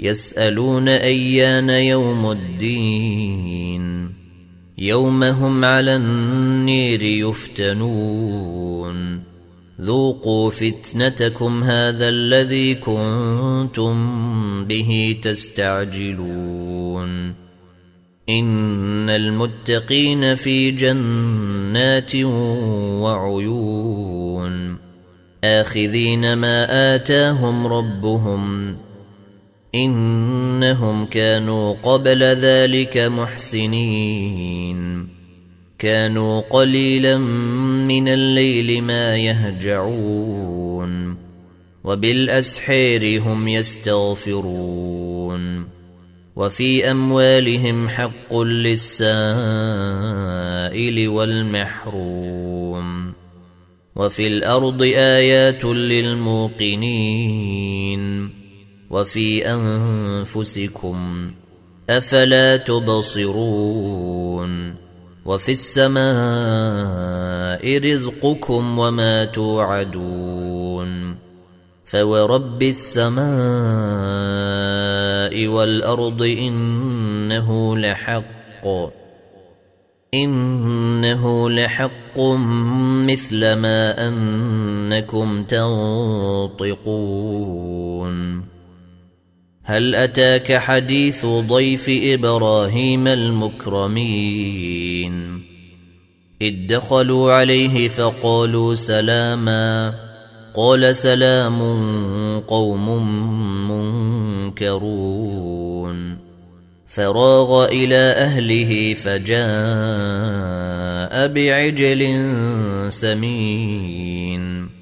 يسألون أيان يوم الدين. يوم هم على النير يفتنون. ذوقوا فتنتكم هذا الذي كنتم به تستعجلون. إن المتقين في جنات وعيون. آخذين ما آتاهم ربهم إنهم كانوا قبل ذلك محسنين. كانوا قليلا من الليل ما يهجعون. وبالأسحير هم يستغفرون. وفي أموالهم حق للسائل والمحروم. وفي الأرض آيات للموقنين. وفي أنفسكم أفلا تبصرون وفي السماء رزقكم وما توعدون فورب السماء والأرض إنه لحق إنه لحق مثل ما أنكم تنطقون هل أتاك حديث ضيف إبراهيم المكرمين؟ إذ دخلوا عليه فقالوا سلاما. قال سلام قوم منكرون. فراغ إلى أهله فجاء بعجل سمين.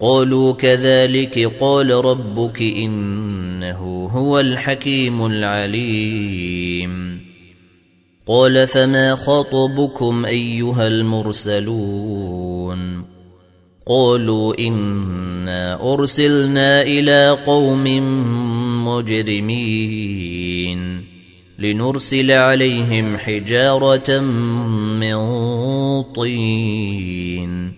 قالوا كذلك قال ربك إنه هو الحكيم العليم. قال فما خطبكم أيها المرسلون؟ قالوا إنا أرسلنا إلى قوم مجرمين لنرسل عليهم حجارة من طين.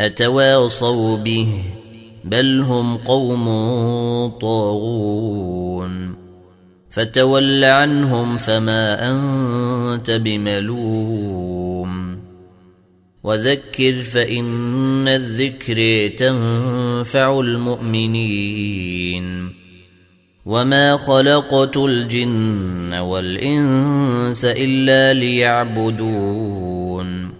أتواصوا به بل هم قوم طاغون. فتول عنهم فما أنت بملوم. وذكر فإن الذكر تنفع المؤمنين. وما خلقت الجن والإنس إلا ليعبدون.